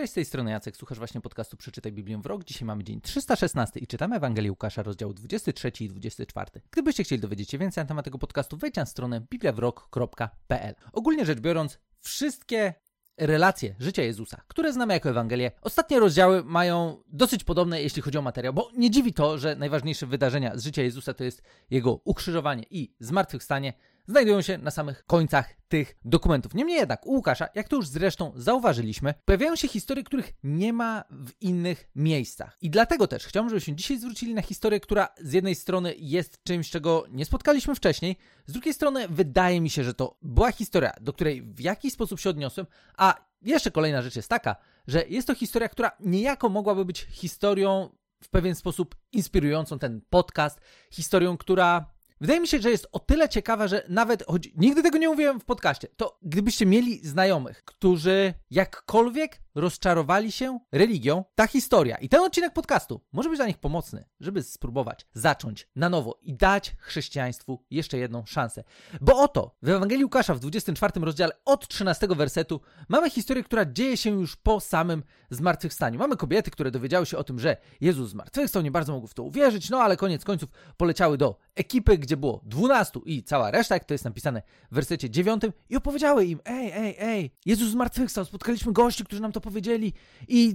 Cześć, z tej strony Jacek, słuchasz właśnie podcastu Przeczytaj Biblię w rok. Dzisiaj mamy dzień 316 i czytamy Ewangelię Łukasza, rozdział 23 i 24. Gdybyście chcieli dowiedzieć się więcej na temat tego podcastu, wejdź na stronę bibliawrok.pl. Ogólnie rzecz biorąc, wszystkie relacje życia Jezusa, które znamy jako Ewangelię, ostatnie rozdziały mają dosyć podobne, jeśli chodzi o materiał, bo nie dziwi to, że najważniejsze wydarzenia z życia Jezusa to jest jego ukrzyżowanie i zmartwychwstanie, znajdują się na samych końcach tych dokumentów. Niemniej jednak u Łukasza, jak to już zresztą zauważyliśmy, pojawiają się historie, których nie ma w innych miejscach. I dlatego też chciałbym, żebyśmy dzisiaj zwrócili na historię, która z jednej strony jest czymś, czego nie spotkaliśmy wcześniej, z drugiej strony wydaje mi się, że to była historia, do której w jakiś sposób się odniosłem, a jeszcze kolejna rzecz jest taka, że jest to historia, która niejako mogłaby być historią w pewien sposób inspirującą ten podcast, historią, która Wydaje mi się, że jest o tyle ciekawa, że nawet, choć nigdy tego nie mówiłem w podcaście, to gdybyście mieli znajomych, którzy jakkolwiek rozczarowali się religią, ta historia i ten odcinek podcastu może być dla nich pomocny, żeby spróbować zacząć na nowo i dać chrześcijaństwu jeszcze jedną szansę. Bo oto w Ewangelii Łukasza w 24 rozdziale od 13 wersetu mamy historię, która dzieje się już po samym zmartwychwstaniu. Mamy kobiety, które dowiedziały się o tym, że Jezus zmartwychwstał, nie bardzo mogły w to uwierzyć, no ale koniec końców poleciały do ekipy, gdzie było 12 i cała reszta, jak to jest napisane w wersecie 9 i opowiedziały im, ej, ej, ej, Jezus zmartwychwstał, spotkaliśmy gości, którzy nam to powiedzieli i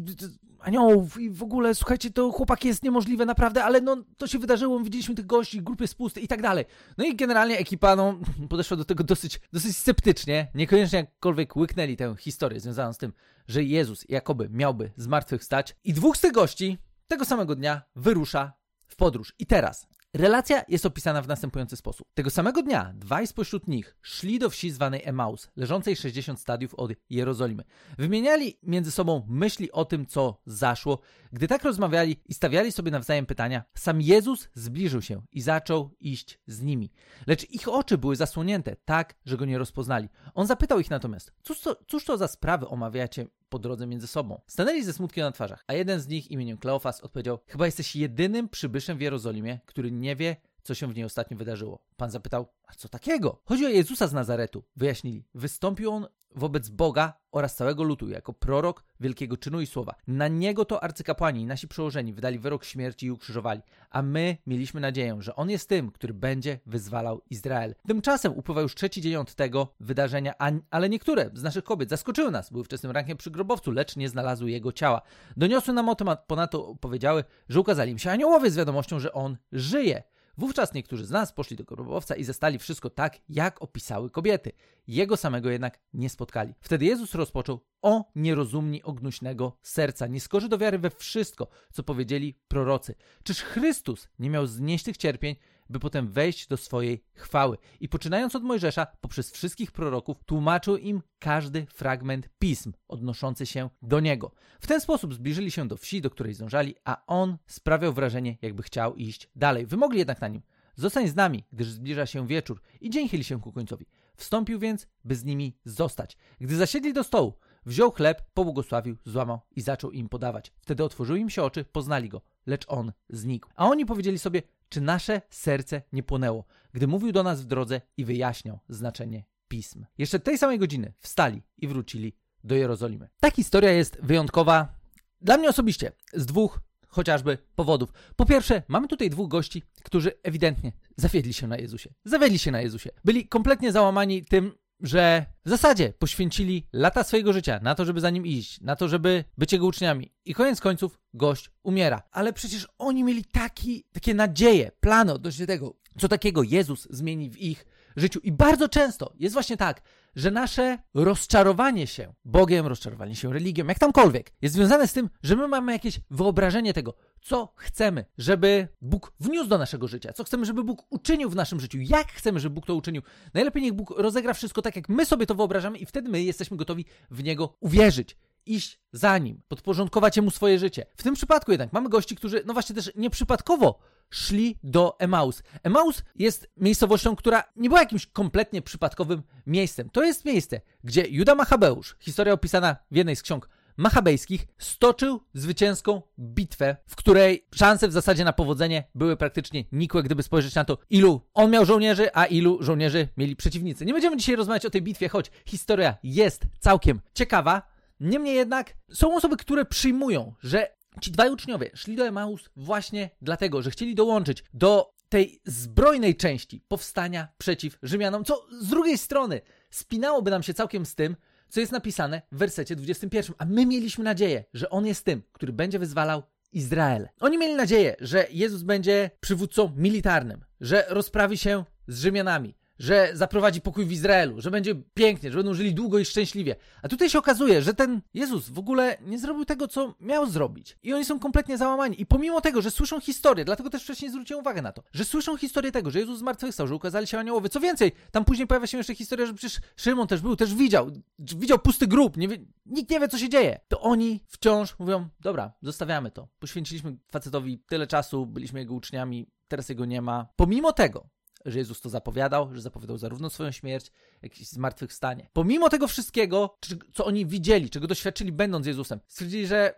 aniołów i w ogóle, słuchajcie, to chłopak jest niemożliwe naprawdę, ale no to się wydarzyło, widzieliśmy tych gości, grupy jest pusty i tak dalej. No i generalnie ekipa, no, podeszła do tego dosyć, dosyć sceptycznie, niekoniecznie jakkolwiek łyknęli tę historię związaną z tym, że Jezus jakoby miałby zmartwychwstać i dwóch z tych gości tego samego dnia wyrusza w podróż. I teraz Relacja jest opisana w następujący sposób. Tego samego dnia dwaj spośród nich szli do wsi zwanej Emaus, leżącej 60 stadiów od Jerozolimy. Wymieniali między sobą myśli o tym, co zaszło. Gdy tak rozmawiali i stawiali sobie nawzajem pytania, sam Jezus zbliżył się i zaczął iść z nimi. Lecz ich oczy były zasłonięte tak, że go nie rozpoznali. On zapytał ich natomiast, cóż to, cóż to za sprawy omawiacie po drodze między sobą. Stanęli ze smutkiem na twarzach, a jeden z nich imieniem Kleofas odpowiedział: Chyba jesteś jedynym przybyszem w Jerozolimie, który nie wie, co się w niej ostatnio wydarzyło. Pan zapytał: A co takiego? Chodzi o Jezusa z Nazaretu. Wyjaśnili. Wystąpił on wobec Boga oraz całego ludu jako prorok wielkiego czynu i słowa. Na niego to arcykapłani i nasi przełożeni wydali wyrok śmierci i ukrzyżowali, a my mieliśmy nadzieję, że on jest tym, który będzie wyzwalał Izrael. Tymczasem upływa już trzeci dzień od tego wydarzenia, ale niektóre z naszych kobiet zaskoczyły nas, były wczesnym rankiem przy grobowcu, lecz nie znalazły jego ciała. Doniosły nam o temat, ponadto powiedziały, że ukazali im się aniołowie z wiadomością, że on żyje. Wówczas niektórzy z nas poszli do grobowca i zastali wszystko tak, jak opisały kobiety. Jego samego jednak nie spotkali. Wtedy Jezus rozpoczął o nierozumni ognuśnego serca. Nie skorzy do wiary we wszystko, co powiedzieli prorocy. Czyż Chrystus nie miał znieść tych cierpień, by potem wejść do swojej chwały. I poczynając od Mojżesza, poprzez wszystkich proroków, tłumaczył im każdy fragment pism odnoszący się do niego. W ten sposób zbliżyli się do wsi, do której zdążali, a on sprawiał wrażenie, jakby chciał iść dalej. Wymogli jednak na nim. Zostań z nami, gdyż zbliża się wieczór i dzień chyli się ku końcowi. Wstąpił więc, by z nimi zostać. Gdy zasiedli do stołu, wziął chleb, pobłogosławił, złamał i zaczął im podawać. Wtedy otworzyły im się oczy, poznali go, lecz on znikł. A oni powiedzieli sobie, czy nasze serce nie płonęło, gdy mówił do nas w drodze i wyjaśniał znaczenie pism. Jeszcze tej samej godziny wstali i wrócili do Jerozolimy. Ta historia jest wyjątkowa dla mnie osobiście z dwóch chociażby powodów. Po pierwsze, mamy tutaj dwóch gości, którzy ewidentnie zawiedli się na Jezusie. Zawiedli się na Jezusie. Byli kompletnie załamani tym, że w zasadzie poświęcili lata swojego życia na to, żeby za nim iść, na to, żeby być jego uczniami. I koniec końców gość umiera. Ale przecież oni mieli taki, takie nadzieje, plany odnośnie tego, co takiego Jezus zmieni w ich życiu. I bardzo często jest właśnie tak, że nasze rozczarowanie się Bogiem, rozczarowanie się religią, jak tamkolwiek, jest związane z tym, że my mamy jakieś wyobrażenie tego, co chcemy, żeby Bóg wniósł do naszego życia, co chcemy, żeby Bóg uczynił w naszym życiu, jak chcemy, żeby Bóg to uczynił. Najlepiej niech Bóg rozegra wszystko tak, jak my sobie to wyobrażamy, i wtedy my jesteśmy gotowi w Niego uwierzyć iść za nim, podporządkować mu swoje życie. W tym przypadku jednak mamy gości, którzy, no właśnie też nieprzypadkowo szli do Emaus. Emaus jest miejscowością, która nie była jakimś kompletnie przypadkowym miejscem. To jest miejsce, gdzie Juda Machabeusz, historia opisana w jednej z ksiąg machabejskich, stoczył zwycięską bitwę, w której szanse w zasadzie na powodzenie były praktycznie nikłe, gdyby spojrzeć na to, ilu on miał żołnierzy, a ilu żołnierzy mieli przeciwnicy. Nie będziemy dzisiaj rozmawiać o tej bitwie, choć historia jest całkiem ciekawa, Niemniej jednak są osoby, które przyjmują, że ci dwaj uczniowie szli do Emaus właśnie dlatego, że chcieli dołączyć do tej zbrojnej części powstania przeciw Rzymianom, co z drugiej strony spinałoby nam się całkiem z tym, co jest napisane w wersecie 21. A my mieliśmy nadzieję, że On jest tym, który będzie wyzwalał Izrael. Oni mieli nadzieję, że Jezus będzie przywódcą militarnym, że rozprawi się z Rzymianami, że zaprowadzi pokój w Izraelu, że będzie pięknie, że będą żyli długo i szczęśliwie. A tutaj się okazuje, że ten Jezus w ogóle nie zrobił tego, co miał zrobić. I oni są kompletnie załamani. I pomimo tego, że słyszą historię, dlatego też wcześniej zwróciłem uwagę na to, że słyszą historię tego, że Jezus zmartwychwstał, że ukazali się aniołowie. Co więcej, tam później pojawia się jeszcze historia, że przecież Szymon też był, też widział, widział pusty grób, nie wie, nikt nie wie, co się dzieje. To oni wciąż mówią, dobra, zostawiamy to. Poświęciliśmy facetowi tyle czasu, byliśmy jego uczniami, teraz jego nie ma. Pomimo tego, że Jezus to zapowiadał, że zapowiadał zarówno swoją śmierć, jak i zmartwychwstanie. Pomimo tego wszystkiego, co oni widzieli, czego doświadczyli będąc Jezusem, stwierdzili, że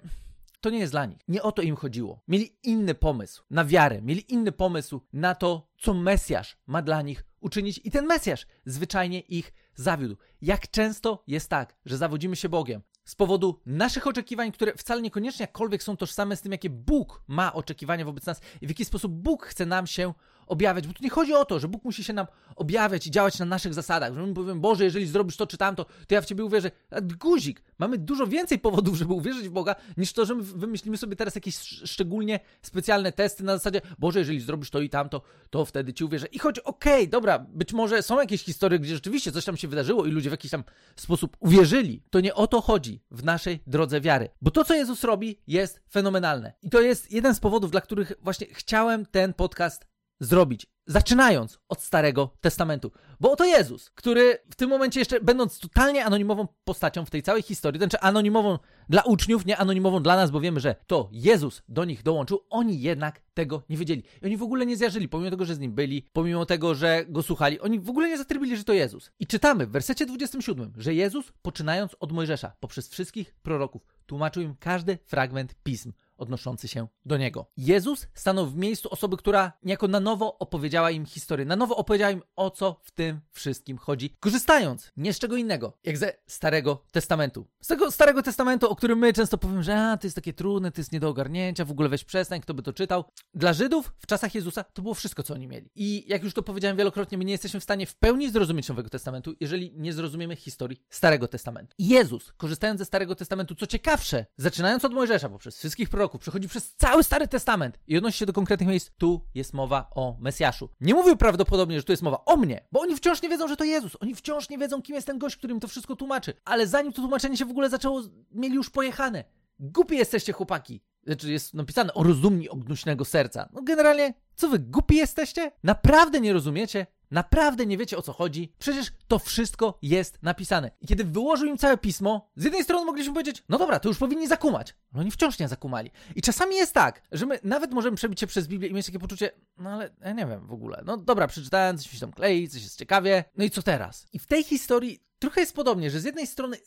to nie jest dla nich. Nie o to im chodziło. Mieli inny pomysł na wiarę, mieli inny pomysł na to, co Mesjasz ma dla nich uczynić i ten Mesjasz zwyczajnie ich zawiódł. Jak często jest tak, że zawodzimy się Bogiem z powodu naszych oczekiwań, które wcale niekoniecznie jakkolwiek są tożsame z tym, jakie Bóg ma oczekiwania wobec nas i w jaki sposób Bóg chce nam się objawiać, bo tu nie chodzi o to, że Bóg musi się nam objawiać i działać na naszych zasadach, że my powiemy, Boże, jeżeli zrobisz to czy tamto, to ja w Ciebie uwierzę. Guzik, mamy dużo więcej powodów, żeby uwierzyć w Boga, niż to, że my wymyślimy sobie teraz jakieś szczególnie specjalne testy na zasadzie, Boże, jeżeli zrobisz to i tamto, to wtedy Ci uwierzę. I choć, okej, okay, dobra, być może są jakieś historie, gdzie rzeczywiście coś tam się wydarzyło i ludzie w jakiś tam sposób uwierzyli, to nie o to chodzi w naszej drodze wiary. Bo to, co Jezus robi, jest fenomenalne. I to jest jeden z powodów, dla których właśnie chciałem ten podcast zrobić, zaczynając od Starego Testamentu. Bo oto Jezus, który w tym momencie jeszcze, będąc totalnie anonimową postacią w tej całej historii, znaczy anonimową dla uczniów, nie anonimową dla nas, bo wiemy, że to Jezus do nich dołączył, oni jednak tego nie wiedzieli. I oni w ogóle nie zjarzyli, pomimo tego, że z nim byli, pomimo tego, że go słuchali, oni w ogóle nie zatrybili, że to Jezus. I czytamy w wersecie 27, że Jezus, poczynając od Mojżesza, poprzez wszystkich proroków, tłumaczył im każdy fragment pism odnoszący się do niego. Jezus stanął w miejscu osoby, która niejako na nowo opowiedziała im historię, na nowo opowiedziała im o co w tym wszystkim chodzi, korzystając nie z czego innego, jak ze Starego Testamentu. Z tego Starego Testamentu, o którym my często powiemy, że a, to jest takie trudne, to jest nie do ogarnięcia, w ogóle weź przestań, kto by to czytał. Dla Żydów w czasach Jezusa to było wszystko, co oni mieli. I jak już to powiedziałem wielokrotnie, my nie jesteśmy w stanie w pełni zrozumieć Nowego Testamentu, jeżeli nie zrozumiemy historii Starego Testamentu. Jezus, korzystając ze Starego Testamentu, co ciekawsze, zaczynając od Mojżesza, poprzez wszystkich proroków, proroków, przechodzi przez cały Stary Testament i odnosi się do konkretnych miejsc. Tu jest mowa o Mesjaszu. Nie mówił prawdopodobnie, że tu jest mowa o mnie, bo oni wciąż nie wiedzą, że to Jezus. Oni wciąż nie wiedzą, kim jest ten gość, który im to wszystko tłumaczy. Ale zanim to tłumaczenie się w ogóle zaczęło, mieli już pojechane. Głupi jesteście, chłopaki. Znaczy jest napisane o rozumni ognuśnego serca. No generalnie, co wy głupi jesteście? Naprawdę nie rozumiecie? Naprawdę nie wiecie o co chodzi? Przecież to wszystko jest napisane. I kiedy wyłożył im całe pismo, z jednej strony mogliśmy powiedzieć, no dobra, to już powinni zakumać. Ale oni wciąż nie zakumali. I czasami jest tak, że my nawet możemy przebić się przez Biblię i mieć takie poczucie, no ale ja nie wiem w ogóle. No dobra, przeczytałem, coś się tam klei, coś jest ciekawie. No i co teraz? I w tej historii trochę jest podobnie, że z jednej strony,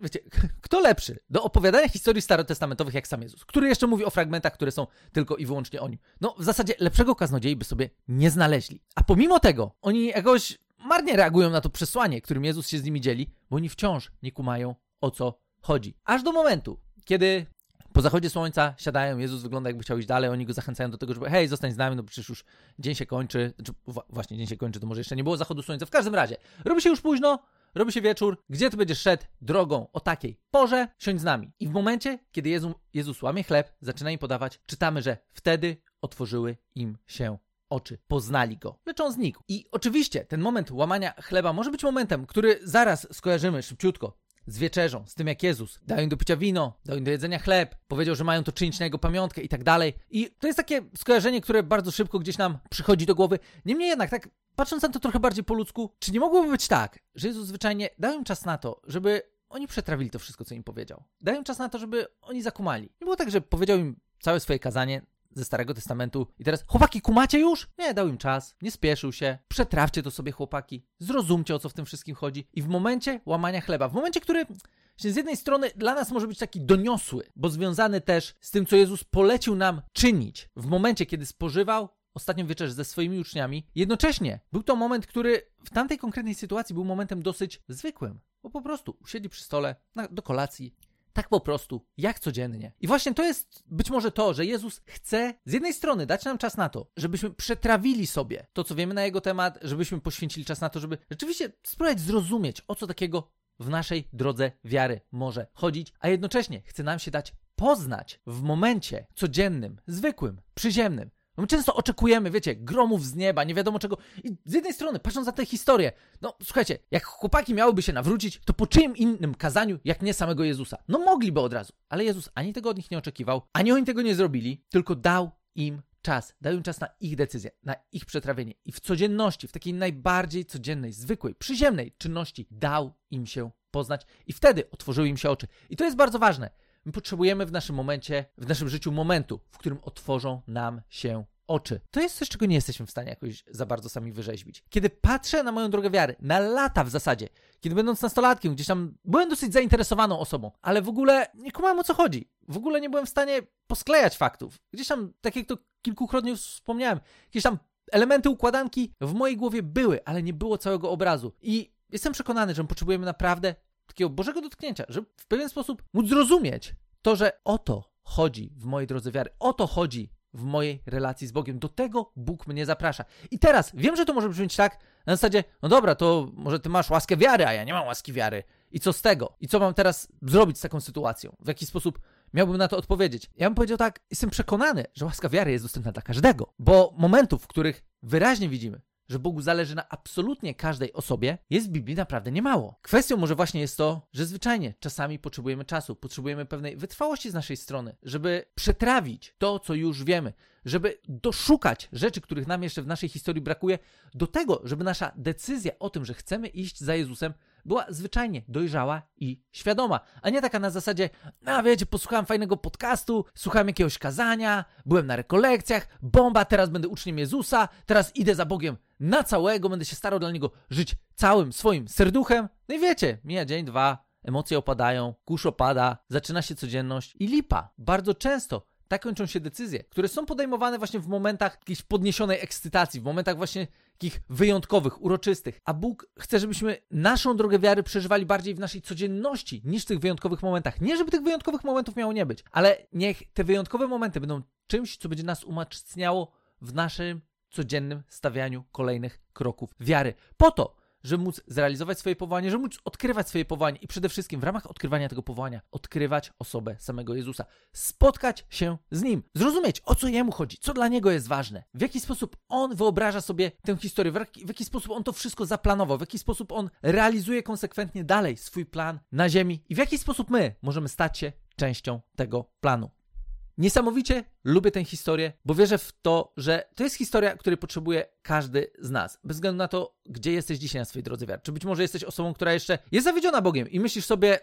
wiecie, kto lepszy do opowiadania historii starotestamentowych jak sam Jezus, który jeszcze mówi o fragmentach, które są tylko i wyłącznie o nim. No, w zasadzie lepszego kaznodziei by sobie nie znaleźli. A pomimo tego, oni jakoś marnie reagują na to przesłanie, którym Jezus się z nimi dzieli, bo oni wciąż nie kumają o co chodzi. Aż do momentu, kiedy po zachodzie słońca siadają, Jezus wygląda jakby chciał iść dalej, oni go zachęcają do tego, żeby hej, zostań z nami, no przecież już dzień się kończy, znaczy, właśnie dzień się kończy, to może jeszcze nie było zachodu słońca, w każdym razie, robi się już późno, robi się wieczór, gdzie ty będziesz szedł drogą o takiej porze, siądź z nami. I w momencie, kiedy Jezus, Jezus łamie chleb, zaczyna im podawać, czytamy, że wtedy otworzyły im się oczy, poznali go, lecz on znikł. I oczywiście ten moment łamania chleba może być momentem, który zaraz skojarzymy szybciutko z wieczerzą, z tym jak Jezus dał im do picia wino, dał im do jedzenia chleb, powiedział, że mają to czynić na jego pamiątkę i tak dalej. I to jest takie skojarzenie, które bardzo szybko gdzieś nam przychodzi do głowy. Niemniej jednak, tak patrząc na to trochę bardziej po ludzku, czy nie mogłoby być tak, że Jezus zwyczajnie dał im czas na to, żeby oni przetrawili to wszystko, co im powiedział. Dał im czas na to, żeby oni zakumali. Nie było tak, że powiedział im całe swoje kazanie, ze Starego Testamentu. I teraz, chłopaki, kumacie już? Nie, dał im czas, nie spieszył się. Przetrawcie to sobie, chłopaki. Zrozumcie, o co w tym wszystkim chodzi. I w momencie łamania chleba, w momencie, który z jednej strony dla nas może być taki doniosły, bo związany też z tym, co Jezus polecił nam czynić w momencie, kiedy spożywał ostatnią wieczerzę ze swoimi uczniami. Jednocześnie był to moment, który w tamtej konkretnej sytuacji był momentem dosyć zwykłym, bo po prostu usiedli przy stole na, do kolacji, tak po prostu, jak codziennie. I właśnie to jest być może to, że Jezus chce z jednej strony dać nam czas na to, żebyśmy przetrawili sobie to, co wiemy na Jego temat, żebyśmy poświęcili czas na to, żeby rzeczywiście spróbować zrozumieć, o co takiego w naszej drodze wiary może chodzić, a jednocześnie chce nam się dać poznać w momencie codziennym, zwykłym, przyziemnym. My często oczekujemy, wiecie, gromów z nieba, nie wiadomo czego. I z jednej strony, patrząc na tę historię, no słuchajcie, jak chłopaki miałyby się nawrócić, to po czyim innym kazaniu, jak nie samego Jezusa? No mogliby od razu, ale Jezus ani tego od nich nie oczekiwał, ani oni tego nie zrobili, tylko dał im czas, dał im czas na ich decyzję, na ich przetrawienie. I w codzienności, w takiej najbardziej codziennej, zwykłej, przyziemnej czynności dał im się poznać i wtedy otworzyły im się oczy. I to jest bardzo ważne. My potrzebujemy w naszym momencie, w naszym życiu momentu, w którym otworzą nam się oczy. To jest coś, czego nie jesteśmy w stanie jakoś za bardzo sami wyrzeźbić. Kiedy patrzę na moją drogę wiary, na lata w zasadzie, kiedy będąc nastolatkiem, gdzieś tam byłem dosyć zainteresowaną osobą, ale w ogóle nie kumałem o co chodzi. W ogóle nie byłem w stanie posklejać faktów. Gdzieś tam, tak jak to kilkukrotnie już wspomniałem, jakieś tam elementy układanki w mojej głowie były, ale nie było całego obrazu. I jestem przekonany, że potrzebujemy naprawdę takiego Bożego dotknięcia, żeby w pewien sposób móc zrozumieć to, że o to chodzi w mojej drodze wiary, o to chodzi w mojej relacji z Bogiem. Do tego Bóg mnie zaprasza. I teraz wiem, że to może brzmieć tak na zasadzie, no dobra, to może ty masz łaskę wiary, a ja nie mam łaski wiary. I co z tego? I co mam teraz zrobić z taką sytuacją? W jaki sposób miałbym na to odpowiedzieć? Ja bym powiedział tak, jestem przekonany, że łaska wiary jest dostępna dla każdego, bo momentów, w których wyraźnie widzimy, że Bogu zależy na absolutnie każdej osobie, jest w Biblii naprawdę niemało. Kwestią może właśnie jest to, że zwyczajnie czasami potrzebujemy czasu, potrzebujemy pewnej wytrwałości z naszej strony, żeby przetrawić to, co już wiemy, żeby doszukać rzeczy, których nam jeszcze w naszej historii brakuje, do tego, żeby nasza decyzja o tym, że chcemy iść za Jezusem, była zwyczajnie dojrzała i świadoma, a nie taka na zasadzie, a wiecie, posłuchałem fajnego podcastu, słuchałem jakiegoś kazania, byłem na rekolekcjach, bomba, teraz będę uczniem Jezusa, teraz idę za Bogiem na całego, będę się starał dla Niego żyć całym swoim serduchem. No i wiecie, mija dzień, dwa, emocje opadają, kurz opada, zaczyna się codzienność i lipa. Bardzo często tak kończą się decyzje, które są podejmowane właśnie w momentach jakiejś podniesionej ekscytacji, w momentach właśnie takich wyjątkowych, uroczystych. A Bóg chce, żebyśmy naszą drogę wiary przeżywali bardziej w naszej codzienności niż w tych wyjątkowych momentach. Nie, żeby tych wyjątkowych momentów miało nie być, ale niech te wyjątkowe momenty będą czymś, co będzie nas umacniało w naszym codziennym stawianiu kolejnych kroków wiary. Po to, żeby móc zrealizować swoje powołanie, żeby móc odkrywać swoje powołanie i przede wszystkim w ramach odkrywania tego powołania odkrywać osobę samego Jezusa, spotkać się z Nim, zrozumieć o co Jemu chodzi, co dla Niego jest ważne, w jaki sposób On wyobraża sobie tę historię, w jaki, w jaki sposób On to wszystko zaplanował, w jaki sposób On realizuje konsekwentnie dalej swój plan na ziemi i w jaki sposób my możemy stać się częścią tego planu. Niesamowicie lubię tę historię, bo wierzę w to, że to jest historia, której potrzebuje każdy z nas. Bez względu na to, gdzie jesteś dzisiaj na swojej drodze wiary. Czy być może jesteś osobą, która jeszcze jest zawiedziona Bogiem i myślisz sobie,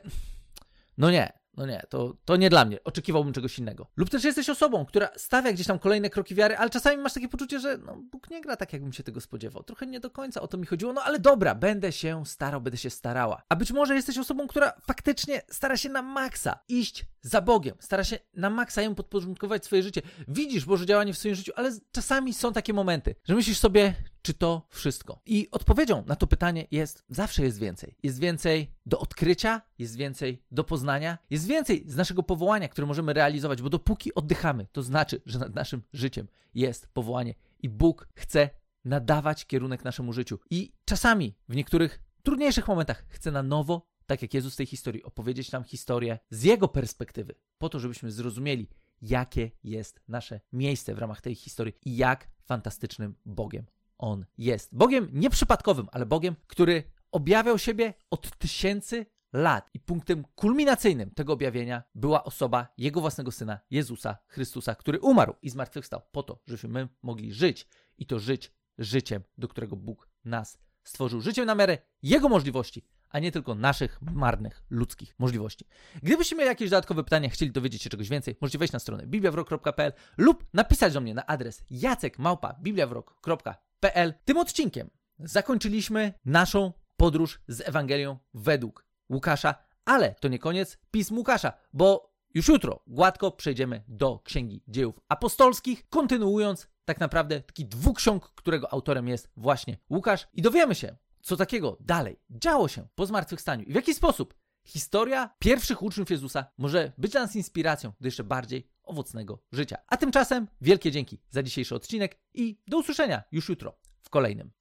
no nie, no nie, to, to nie dla mnie, oczekiwałbym czegoś innego. Lub też jesteś osobą, która stawia gdzieś tam kolejne kroki wiary, ale czasami masz takie poczucie, że no, Bóg nie gra tak, jakbym się tego spodziewał. Trochę nie do końca o to mi chodziło, no ale dobra, będę się starał, będę się starała. A być może jesteś osobą, która faktycznie stara się na maksa iść za Bogiem, stara się na maksa jemu podporządkować swoje życie. Widzisz Boże działanie w swoim życiu, ale czasami są takie momenty, że myślisz sobie, czy to wszystko? I odpowiedzią na to pytanie jest: zawsze jest więcej. Jest więcej do odkrycia, jest więcej do poznania, jest więcej z naszego powołania, które możemy realizować, bo dopóki oddychamy, to znaczy, że nad naszym życiem jest powołanie i Bóg chce nadawać kierunek naszemu życiu. I czasami w niektórych trudniejszych momentach chce na nowo, tak jak Jezus w tej historii, opowiedzieć nam historię z Jego perspektywy, po to, żebyśmy zrozumieli, jakie jest nasze miejsce w ramach tej historii i jak fantastycznym Bogiem on jest. Bogiem nieprzypadkowym, ale Bogiem, który objawiał siebie od tysięcy lat. I punktem kulminacyjnym tego objawienia była osoba Jego własnego Syna, Jezusa Chrystusa, który umarł i zmartwychwstał po to, żebyśmy my mogli żyć i to żyć życiem, do którego Bóg nas stworzył. Życiem na miarę Jego możliwości, a nie tylko naszych marnych ludzkich możliwości. Gdybyście mieli jakieś dodatkowe pytania, chcieli dowiedzieć się czegoś więcej, możecie wejść na stronę bibliawrok.pl lub napisać do mnie na adres jacekmałpa.bibliawrok.pl tym odcinkiem zakończyliśmy naszą podróż z Ewangelią według Łukasza, ale to nie koniec pism Łukasza, bo już jutro gładko przejdziemy do Księgi Dziejów Apostolskich, kontynuując tak naprawdę taki dwuksiąg, którego autorem jest właśnie Łukasz i dowiemy się, co takiego dalej działo się po zmartwychwstaniu i w jaki sposób historia pierwszych uczniów Jezusa może być dla nas inspiracją do jeszcze bardziej owocnego życia. A tymczasem wielkie dzięki za dzisiejszy odcinek i do usłyszenia już jutro w kolejnym.